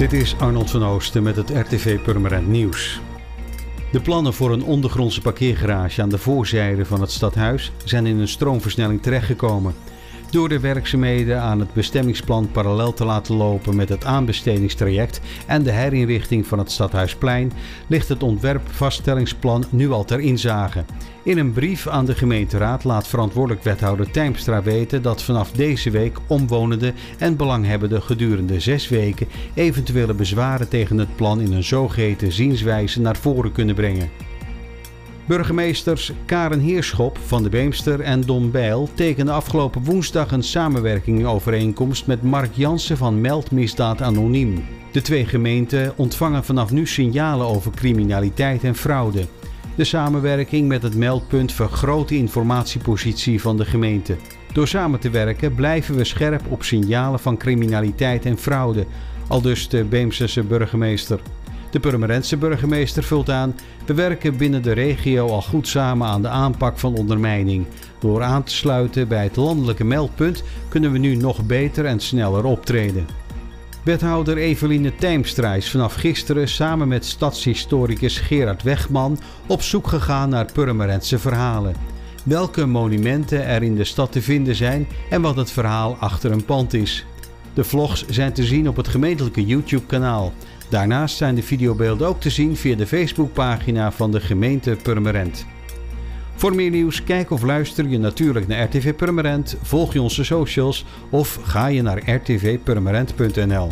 Dit is Arnold van Oosten met het RTV Purmerend Nieuws. De plannen voor een ondergrondse parkeergarage aan de voorzijde van het stadhuis zijn in een stroomversnelling terechtgekomen. Door de werkzaamheden aan het bestemmingsplan parallel te laten lopen met het aanbestedingstraject en de herinrichting van het Stadhuisplein ligt het ontwerpvaststellingsplan nu al ter inzage. In een brief aan de gemeenteraad laat verantwoordelijk wethouder Tijmstra weten dat vanaf deze week omwonenden en belanghebbenden gedurende zes weken eventuele bezwaren tegen het plan in een zogeheten zienswijze naar voren kunnen brengen. Burgemeesters Karen Heerschop van de Beemster en Don Bijl tekenden afgelopen woensdag een samenwerkingovereenkomst met Mark Jansen van Meldmisdaad Anoniem. De twee gemeenten ontvangen vanaf nu signalen over criminaliteit en fraude. De samenwerking met het meldpunt vergroot de informatiepositie van de gemeente. Door samen te werken blijven we scherp op signalen van criminaliteit en fraude, aldus de Beemsterse burgemeester. De Purmerendse burgemeester vult aan: We werken binnen de regio al goed samen aan de aanpak van ondermijning. Door aan te sluiten bij het landelijke meldpunt kunnen we nu nog beter en sneller optreden. Wethouder Eveline Tijmstra is vanaf gisteren samen met stadshistoricus Gerard Wegman op zoek gegaan naar Purmerendse verhalen. Welke monumenten er in de stad te vinden zijn en wat het verhaal achter een pand is. De vlogs zijn te zien op het gemeentelijke YouTube-kanaal. Daarnaast zijn de videobeelden ook te zien via de Facebookpagina van de gemeente Purmerend. Voor meer nieuws, kijk of luister je natuurlijk naar RTV Purmerend, volg je onze socials of ga je naar rtvpurmerend.nl.